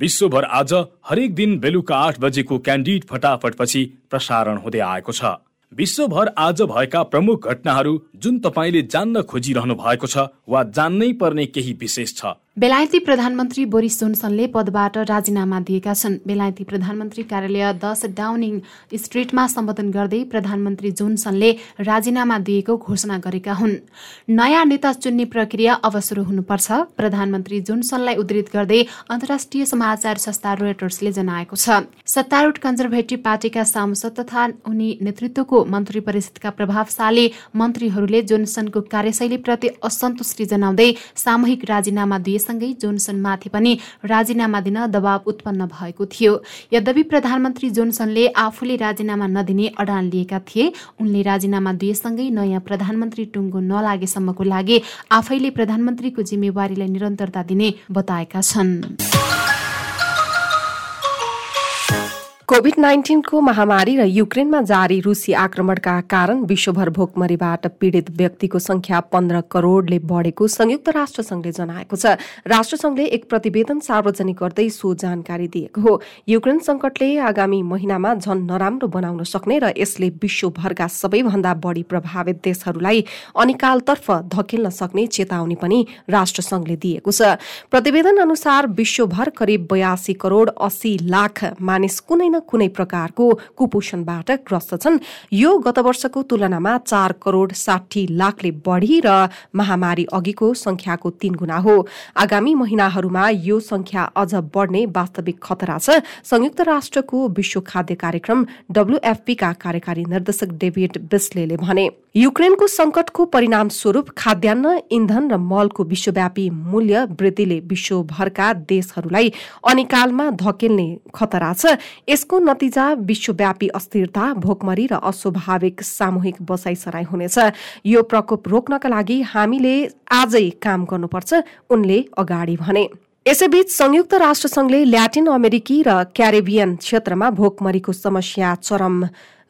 विश्वभर आज हरेक दिन बेलुका आठ बजेको क्यान्डिड फटाफटपछि प्रसारण हुँदै आएको छ। विश्वभर आज भएका प्रमुख घटनाहरू जुन तपाईँले जान्न खोजिरहनु भएको छ वा जान्नै पर्ने केही विशेष छ। बेलायती प्रधानमन्त्री बोरिस जोन्सनले पदबाट राजीनामा दिएका छन्। बेलायती प्रधानमन्त्री कार्यालय दस डाउनिङ स्ट्रिटमा सम्बोधन गर्दै प्रधानमन्त्री जोन्सनले राजीनामा दिएको घोषणा गरेका हुन्। नयाँ नेता चुन्ने प्रक्रिया अब सुरु हुनुपर्छ प्रधानमन्त्री जोन्सनलाई उद्धित गर्दै अन्तर्राष्ट्रिय समाचार संस्था रोयटर्सले जनाएको छ। सत्तारूढ कन्जर्भेटिभ पार्टीका सांसद तथा उनी नेतृत्वको मन्त्री परिषदका प्रभावशाली मन्त्रीहरूले जोन्सनको कार्यशैलीप्रति असन्तुष्टि जनाउँदै सामूहिक राजीनामा दिए सँगै जोन्सनमाथि पनि राजीनामा दिन दबाव उत्पन्न भएको थियो। यद्यपि प्रधानमन्त्री जोन्सनले आफूले राजीनामा नदिने अडान लिएका थिए उनले राजीनामा दिएसँगै नयाँ प्रधानमन्त्री टुङ्गो नलागेसम्मको लागि आफैले प्रधानमन्त्रीको जिम्मेवारीलाई निरन्तरता दिने बताएका छन्। कोभिड नाइन्टिनको महामारी र युक्रेनमा जारी रुसी आक्रमणका कारण विश्वभर भोकमरीबाट पीड़ित व्यक्तिको संख्या पन्ध्र करोड़ले बढेको संयुक्त राष्ट्रसंघले जनाएको छ। राष्ट्रसंघले एक प्रतिवेदन सार्वजनिक गर्दै सो जानकारी दिएको हो। युक्रेन संकटले आगामी महिनामा झन नराम्रो बनाउन सक्ने र यसले विश्वभरका सबैभन्दा बढी प्रभावित देशहरूलाई अनिकालतर्फ धकेल्न सक्ने चेतावनी पनि राष्ट्रसंघले दिएको छ। प्रतिवेदन अनुसार विश्वभर करिब बयासी करोड़ अस्सी लाख मानिस कुनै कुनै प्रकारको कुपोषणबाट ग्रस्त छन्। यो गत वर्षको तुलनामा चार करोड साठी लाखले बढी र महामारी अघिको संख्याको तीन गुणा हो। आगामी महिनाहरूमा यो संख्या अझ बढ्ने वास्तविक खतरा छ। संयुक्त राष्ट्रको विश्व खाद्य कार्यक्रम डब्लुएफपीका कार्यकारी निर्देशक डेभिड बिस्ले भने युक्रेनको संकटको परिणाम स्वरूप खाद्यान्न इन्धन र मलको विश्वव्यापी मूल्य वृद्धिले विश्वभरका देशहरूलाई अनिकालमा धकेल्ने खतरा छ। यसको नतिजा विश्वव्यापी अस्थिरता भोकमरी र अस्वाभाविक सामूहिक बसाइसराई हुनेछ। यो प्रकोप रोक्नका लागि हामीले आजै काम गर्नुपर्छ उनले अगाडि भने। यसैबीच संयुक्त राष्ट्रसंघले ल्याटिन अमेरिकी र क्यारेबियन क्षेत्रमा भोकमरीको समस्या चरम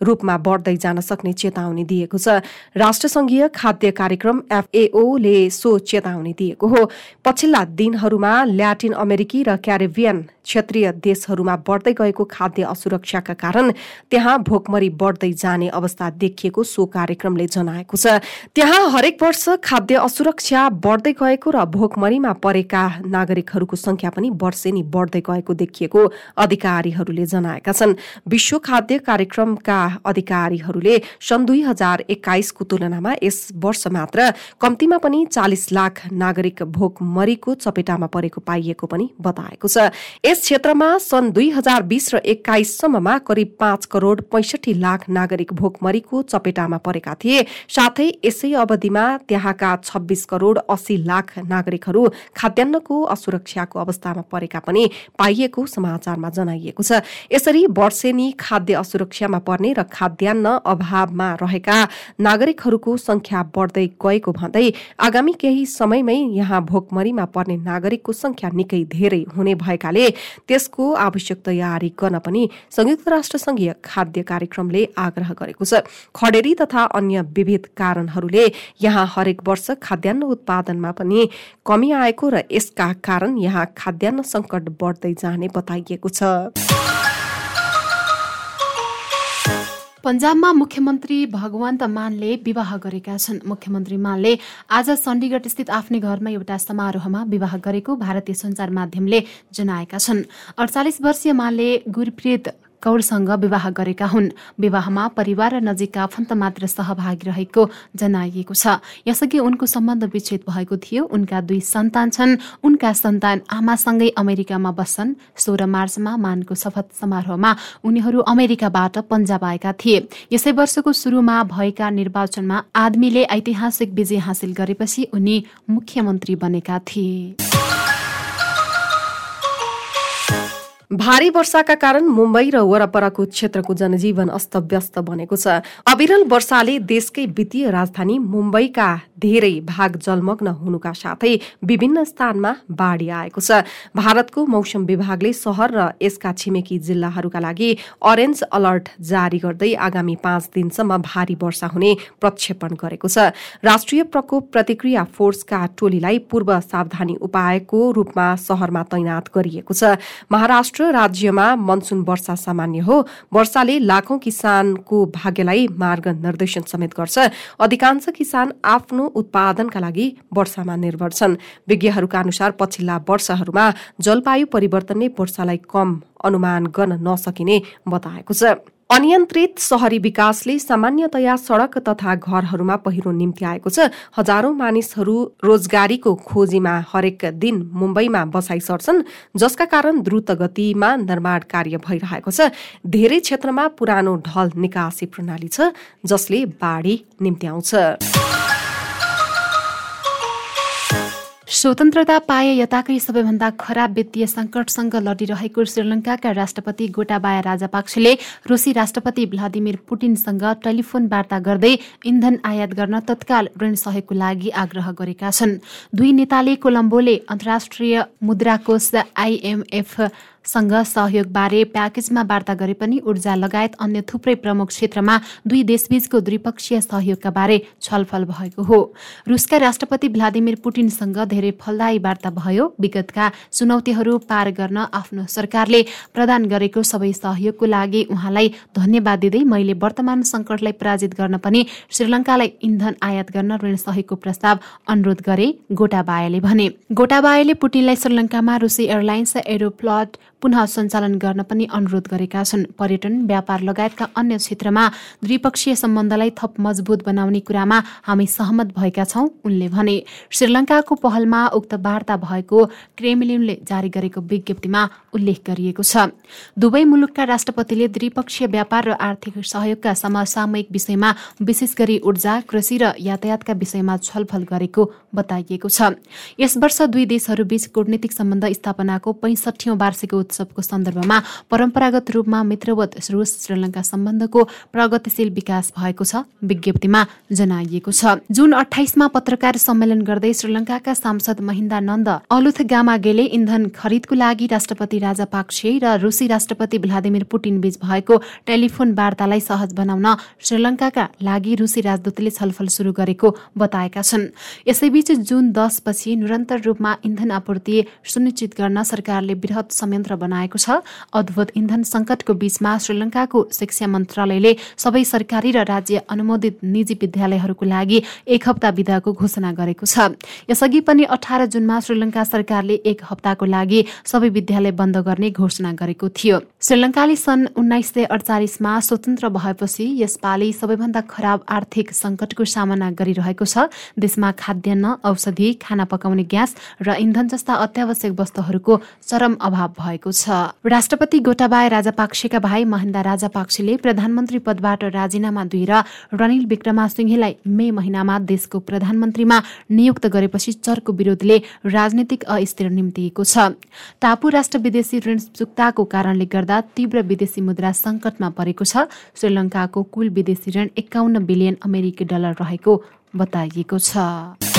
रूपमा बढ्दै जान सक्ने चेतावनी दिएको छ। राष्ट्रसंघीय खाद्य कार्यक्रम एफएओले सो चेतावनी दिएको हो। पछिल्ला दिनहरूमा ल्याटिन अमेरिकी र क्यारेबियन क्षेत्रीय देशहरूमा बढ्दै गएको खाद्य असुरक्षाका कारण त्यहाँ भोकमरी बढ्दै जाने अवस्था देखिएको सो कार्यक्रमले जनाएको छ। त्यहाँ हरेक वर्ष खाद्य असुरक्षा बढ्दै गएको र भोकमरीमा परेका नागरिकहरूको संख्या पनि वर्षेनी बढ्दै गएको देखिएको अधिकारीहरूले जनाएका छन्। विश्व खाद्य कार्यक्रमका अधिकारीहरूले सन् दुई हजार एक्काइसको तुलनामा यस वर्ष मात्र कम्तीमा पनि चालिस लाख नागरिक भोकमरीको चपेटामा परेको पाइएको पनि बताएको छ। यस क्षेत्रमा सन् दुई हजार बिस र एक्काइससम्ममा करिब पाँच करोड़ पैसठी लाख नागरिक भोकमरीको चपेटामा परेका थिए। साथै यसै अवधिमा त्यहाँका छब्बीस करोड़ अस्सी लाख नागरिकहरू खाद्यान्नको असुरक्षाको अवस्थामा परेका पनि पाइएको समाचारमा जनाइएको छ। यसरी वर्षेनी खाद्य असुरक्षामा पर्ने र खाद्यान्न अभावमा रहेका नागरिकहरूको संख्या बढ्दै गएको भन्दै आगामी केही समयमै यहाँ भोकमरीमा पर्ने नागरिकको संख्या निकै धेरै हुने भएकाले त्यसको आवश्यक तयारी गर्न पनि संयुक्त राष्ट्र संघीय खाद्य कार्यक्रमले आग्रह गरेको छ। खडेरी तथा अन्य विविध कारणहरूले यहाँ हरेक वर्ष खाद्यान्न उत्पादनमा पनि कमी आएको र यसका कारण यहाँ खाद्यान्न संकट बढ्दै जाने बताइएको छ। पन्जाबमा मुख्यमन्त्री भगवन्त मानले विवाह गरेका छन्। मुख्यमन्त्री मानले आज चण्डीगढ स्थित आफ्नै घरमा एउटा समारोहमा विवाह गरेको भारतीय सञ्चार माध्यमले जनाएका छन्। अडचालिस वर्षीय मानले गुरप्रीत कौरसँग विवाह गरेका हुन्। विवाहमा परिवार र नजिकका आफन्त मात्र सहभागी रहेको जनाइएको छ। यसअघि उनको सम्बन्ध विच्छेद भएको थियो। उनका दुई सन्तान छन्। उनका सन्तान आमासँगै अमेरिकामा बस्छन्। सोह्र मार्चमा मानको शपथ समारोहमा उनीहरू अमेरिकाबाट पन्जाब आएका थिए। यसै वर्षको सुरुमा भएका निर्वाचनमा आदमीले ऐतिहासिक विजय हासिल गरेपछि उनी मुख्यमन्त्री बनेका थिए। भारी वर्षाका कारण मुम्बई र वरपरको क्षेत्रको जनजीवन अस्तव्यस्त बनेको छ। अविरल वर्षाले देशकै वित्तीय राजधानी मुम्बईका धेरै भाग जलमग्न हुनुका साथै विभिन्न स्थानमा बाढी आएको छ। भारतको मौसम विभागले सहर र यसका छिमेकी जिल्लाहरूका लागि अरेन्ज अलर्ट जारी गर्दै आगामी पाँच दिनसम्म भारी वर्षा हुने प्रक्षेपण गरेको छ। राष्ट्रिय प्रकोप प्रतिक्रिया फोर्सका टोलीलाई पूर्व सावधानी उपायको रूपमा सहरमा तैनात गरिएको छ। महाराष्ट्र महाराष्ट्र राज्यमा मनसुन वर्षा सामान्य हो। वर्षाले लाखौं किसानको भाग्यलाई मार्ग निर्देशन समेत गर्छ। अधिकांश किसान आफ्नो उत्पादनका लागि वर्षामा निर्भर छन्। विज्ञहरूका अनुसार पछिल्ला वर्षहरूमा जलवायु परिवर्तनले वर्षालाई कम अनुमान गर्न नसकिने बताएको छ। अनियन्त्रित सहरी विकासले सामान्यतया सड़क तथा घरहरूमा पहिरो निम्ति आएको छ। हजारौं मानिसहरू रोजगारीको खोजीमा हरेक दिन मुम्बईमा बसाइ सर्छन् जसका कारण द्रुत गतिमा निर्माण कार्य भइरहेको छ। धेरै क्षेत्रमा पुरानो ढल निकासी प्रणाली छ जसले बाढी निम्ति आउँछ स्वतन्त्रता पाए यताकै सबैभन्दा खराब वित्तीय सङ्कटसँग लडिरहेको श्रीलङ्काका राष्ट्रपति गोटाबाया राजापाक्सेले रुसी राष्ट्रपति भ्लादिमिर पुटिनसँग टेलिफोन वार्ता गर्दै इन्धन आयात गर्न तत्काल ऋण सहयोगको लागि आग्रह गरेका छन्। दुई नेताले कोलम्बोले अन्तर्राष्ट्रिय मुद्राकोष आइएमएफ सँग सहयोगबारे प्याकेजमा वार्ता गरे पनि ऊर्जा लगायत अन्य थुप्रै प्रमुख क्षेत्रमा दुई देशबीचको द्विपक्षीय सहयोगका बारे छलफल भएको हो। रुसका राष्ट्रपति भ्लादिमिर पुटिनसँग धेरै फलदायी वार्ता भयो। विगतका चुनौतीहरू पार गर्न आफ्नो सरकारले प्रदान गरेको सबै सहयोगको लागि उहाँलाई धन्यवाद दिँदै मैले वर्तमान सङ्कटलाई पराजित गर्न पनि श्रीलङ्कालाई इन्धन आयात गर्न ऋण सहयोगको प्रस्ताव अनुरोध गरे गोटाबायाले भने। गोटाबायाले पुटिनलाई श्रीलङ्कामा रुसी एयरलाइन्स एरोप्लट पुनः सञ्चालन गर्न पनि अनुरोध गरेका छन्। पर्यटन व्यापार लगायतका अन्य क्षेत्रमा द्विपक्षीय सम्बन्धलाई थप मजबुत बनाउने कुरामा हामी सहमत भएका छौं उनले भने। श्रीलङ्काको पहलमा उक्त वार्ता भएको क्रेमलिनले जारी गरेको विज्ञप्तिमा उल्लेख गरिएको छ। दुवै मुलुकका राष्ट्रपतिले द्विपक्षीय व्यापार र आर्थिक सहयोगका समसामयिक विषयमा विशेष गरी ऊर्जा कृषि र यातायातका विषयमा छलफल गरेको बताइएको छ। यस वर्ष दुई देशहरूबीच कूटनीतिक सम्बन्ध स्थापनाको पैंसठी वार्षिक उत्सवको सन्दर्भमा परम्परागत रूपमा मित्रवत रुस श्रीलङ्का सम्बन्धको प्रगतिशील विकास भएको छ विज्ञप्तिमा जनाइएको छ। जुन अठाइसमा पत्रकार सम्मेलन गर्दै श्रीलङ्काका सांसद महिन्दा नन्द अलुथ गेले इन्धन खरिदको लागि राष्ट्रपति राजा पाक्से र रुसी राष्ट्रपति भ्लादिमिर पुटिन बीच भएको टेलिफोन वार्तालाई सहज बनाउन श्रीलङ्काका लागि रुसी राजदूतले छलफल शुरू गरेको बताएका छन्। यसैबीच जुन दसपछि निरन्तर रूपमा इन्धन आपूर्ति सुनिश्चित गर्न सरकारले वृहत संयन्त्र बनाएको छ। अद्भुत इन्धन संकटको बीचमा श्रीलङ्काको शिक्षा मन्त्रालयले सबै सरकारी र राज्य अनुमोदित निजी विद्यालयहरूको लागि एक हप्ता विधाको घोषणा गरेको छ। यसअघि पनि अठार जुनमा श्रीलङ्का सरकारले एक हप्ताको लागि सबै विद्यालय बन्द गर्ने घोषणा गरेको थियो। श्रीलङ्काले सन् उन्नाइस सय अडचालिसमा स्वतन्त्र भएपछि यसपालि सबैभन्दा खराब आर्थिक संकटको सामना गरिरहेको छ। देशमा खाद्यान्न औषधि खाना पकाउने ग्यास र इन्धन जस्ता अत्यावश्यक वस्तुहरूको चरम अभाव भएको छ। राष्ट्रपति गोटाबाय राजापाक्सेका भाइ महेन्दा राजापाक्सेले प्रधानमन्त्री पदबाट राजीनामा दिएर रनिल विक्रमा सिंहेलाई मे महिनामा देशको प्रधानमन्त्रीमा नियुक्त गरेपछि चर्को विरोधले राजनीतिक अस्थिर निम्तिएको छ। टापु राष्ट्र विदेशी ऋण चुक्ताको कारणले गर्दा तीव्र विदेशी मुद्रा संकटमा परेको छ। श्रीलङ्काको कुल विदेशी ऋण एकाउन्न बिलियन अमेरिकी डलर रहेको बताइएको छ।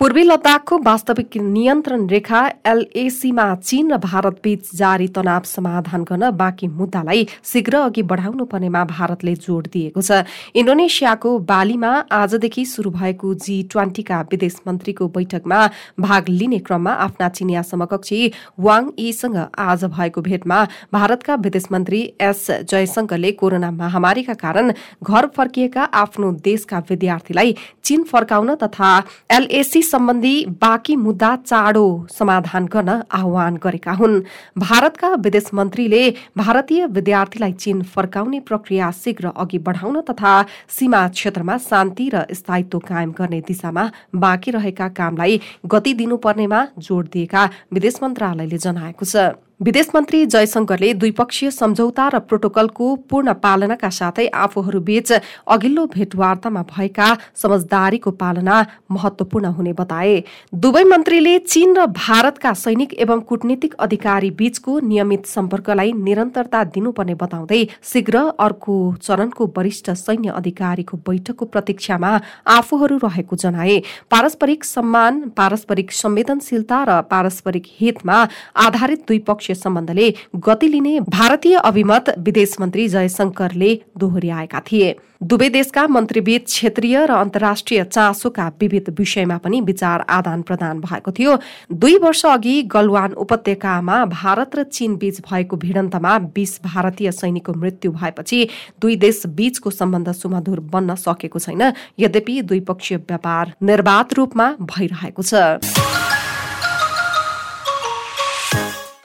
पूर्वी लद्दाखको वास्तविक नियन्त्रण रेखा एलएसीमा चीन र भारत बीच जारी तनाव समाधान गर्न बाँकी मुद्दालाई शीघ्र अघि बढाउनु पर्नेमा भारतले जोड़ दिएको छ। इन्डोनेसियाको बालीमा आजदेखि शुरू भएको जी ट्वेन्टीका विदेश मन्त्रीको बैठकमा भाग लिने क्रममा आफ्ना चिनिया समकक्षी वाङ यीसँग आज भएको भेटमा भारतका विदेश मन्त्री एस जयशंकरले कोरोना महामारीका कारण घर फर्किएका आफ्नो देशका विद्यार्थीलाई चीन फर्काउन तथा एलएसी सम्बन्धी बाँकी मुद्दा चाँडो समाधान गर्न आह्वान गरेका हुन्। भारतका विदेश मन्त्रीले भारतीय विद्यार्थीलाई चीन फर्काउने प्रक्रिया शीघ्र अघि बढाउन तथा सीमा क्षेत्रमा शान्ति र स्थायित्व कायम गर्ने दिशामा बाँकी रहेका कामलाई गति दिनुपर्नेमा जोड़ दिएका विदेश मन्त्रालयले जनाएको छ। विदेश मन्त्री जयशंकरले द्विपक्षीय सम्झौता र प्रोटोकलको पूर्ण पालनाका साथै आफूहरूबीच अघिल्लो भेटवार्तामा भएका समझदारीको पालना महत्वपूर्ण हुने बताए। दुवै मन्त्रीले चीन र भारतका सैनिक एवं कूटनीतिक अधिकारी बीचको नियमित सम्पर्कलाई निरन्तरता दिनुपर्ने बताउँदै शीघ्र अर्को चरणको वरिष्ठ सैन्य अधिकारीको बैठकको प्रतीक्षामा आफूहरू रहेको जनाए। पारस्परिक सम्मान पारस्परिक संवेदनशीलता र पारस्परिक हितमा आधारित द्विपक्षीय सम्बन्धले गति लिने भारतीय अभिमत विदेश मन्त्री जयशंकरले दोहोर्याएका थिए। दुवै देशका मन्त्रीबीच क्षेत्रीय र अन्तर्राष्ट्रिय चासोका विविध विषयमा पनि विचार आदान प्रदान भएको थियो। दुई वर्ष अघि गलवान उपत्यकामा भारत र चीन बीच भएको भिडन्तमा बीस भारतीय सैनिकको मृत्यु भएपछि दुई देश बीचको सम्बन्ध सुमधुर बन्न सकेको छैन। यद्यपि द्विपक्षीय व्यापार निर्वाध रूपमा भइरहेको छ।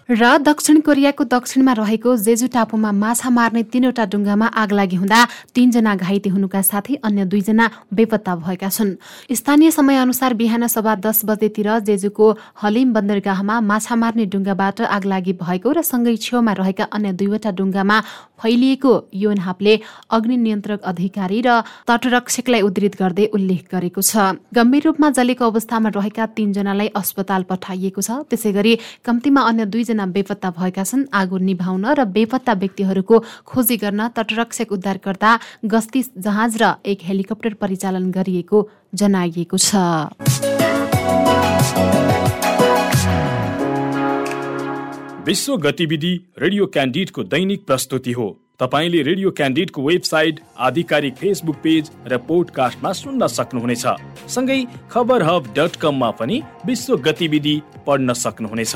र दक्षिण कोरियाको दक्षिणमा रहेको जेजु टापुमा माछा मार्ने तीनवटा डुङ्गामा आग लागि हुँदा तीनजना घाइते हुनुका साथै अन्य दुईजना बेपत्ता भएका छन्। स्थानीय समय अनुसार बिहान सभा दस बजेतिर जेजुको हलिम बन्दरगाहमा माछा मार्ने डुङ्गाबाट आग लागि भएको र सँगै छेउमा रहेका अन्य दुईवटा डुङ्गामा फैलिएको योनहापले अग्नि नियन्त्रक अधिकारी र तटरक्षकलाई उद्धित गर्दै उल्लेख गरेको छ। गम्भीर रूपमा जलेको अवस्थामा रहेका तीनजनालाई अस्पताल पठाइएको छ। त्यसै गरी कम्तीमा अन्य दुईजना बेपत्ता भएका छन्। आगो निभाउन र बेपत्ता व्यक्तिहरूको खोजी गर्न तटरक्षक उद्धारकर्ता गस्ती जहाज र एक हेलिकप्टर परिचालन गरिएको जनाइएको छ। विश्व गतिविधि रेडियो क्यान्डिडको दैनिक प्रस्तुति हो। तपाईँले रेडियो क्यान्डिडको वेबसाइट आधिकारिक फेसबुक पेज र पोडकास्टमा सुन्न सक्नुहुनेछ। सँगै खबर हब डट कममा पनि विश्व गतिविधि पढ्न सक्नुहुनेछ।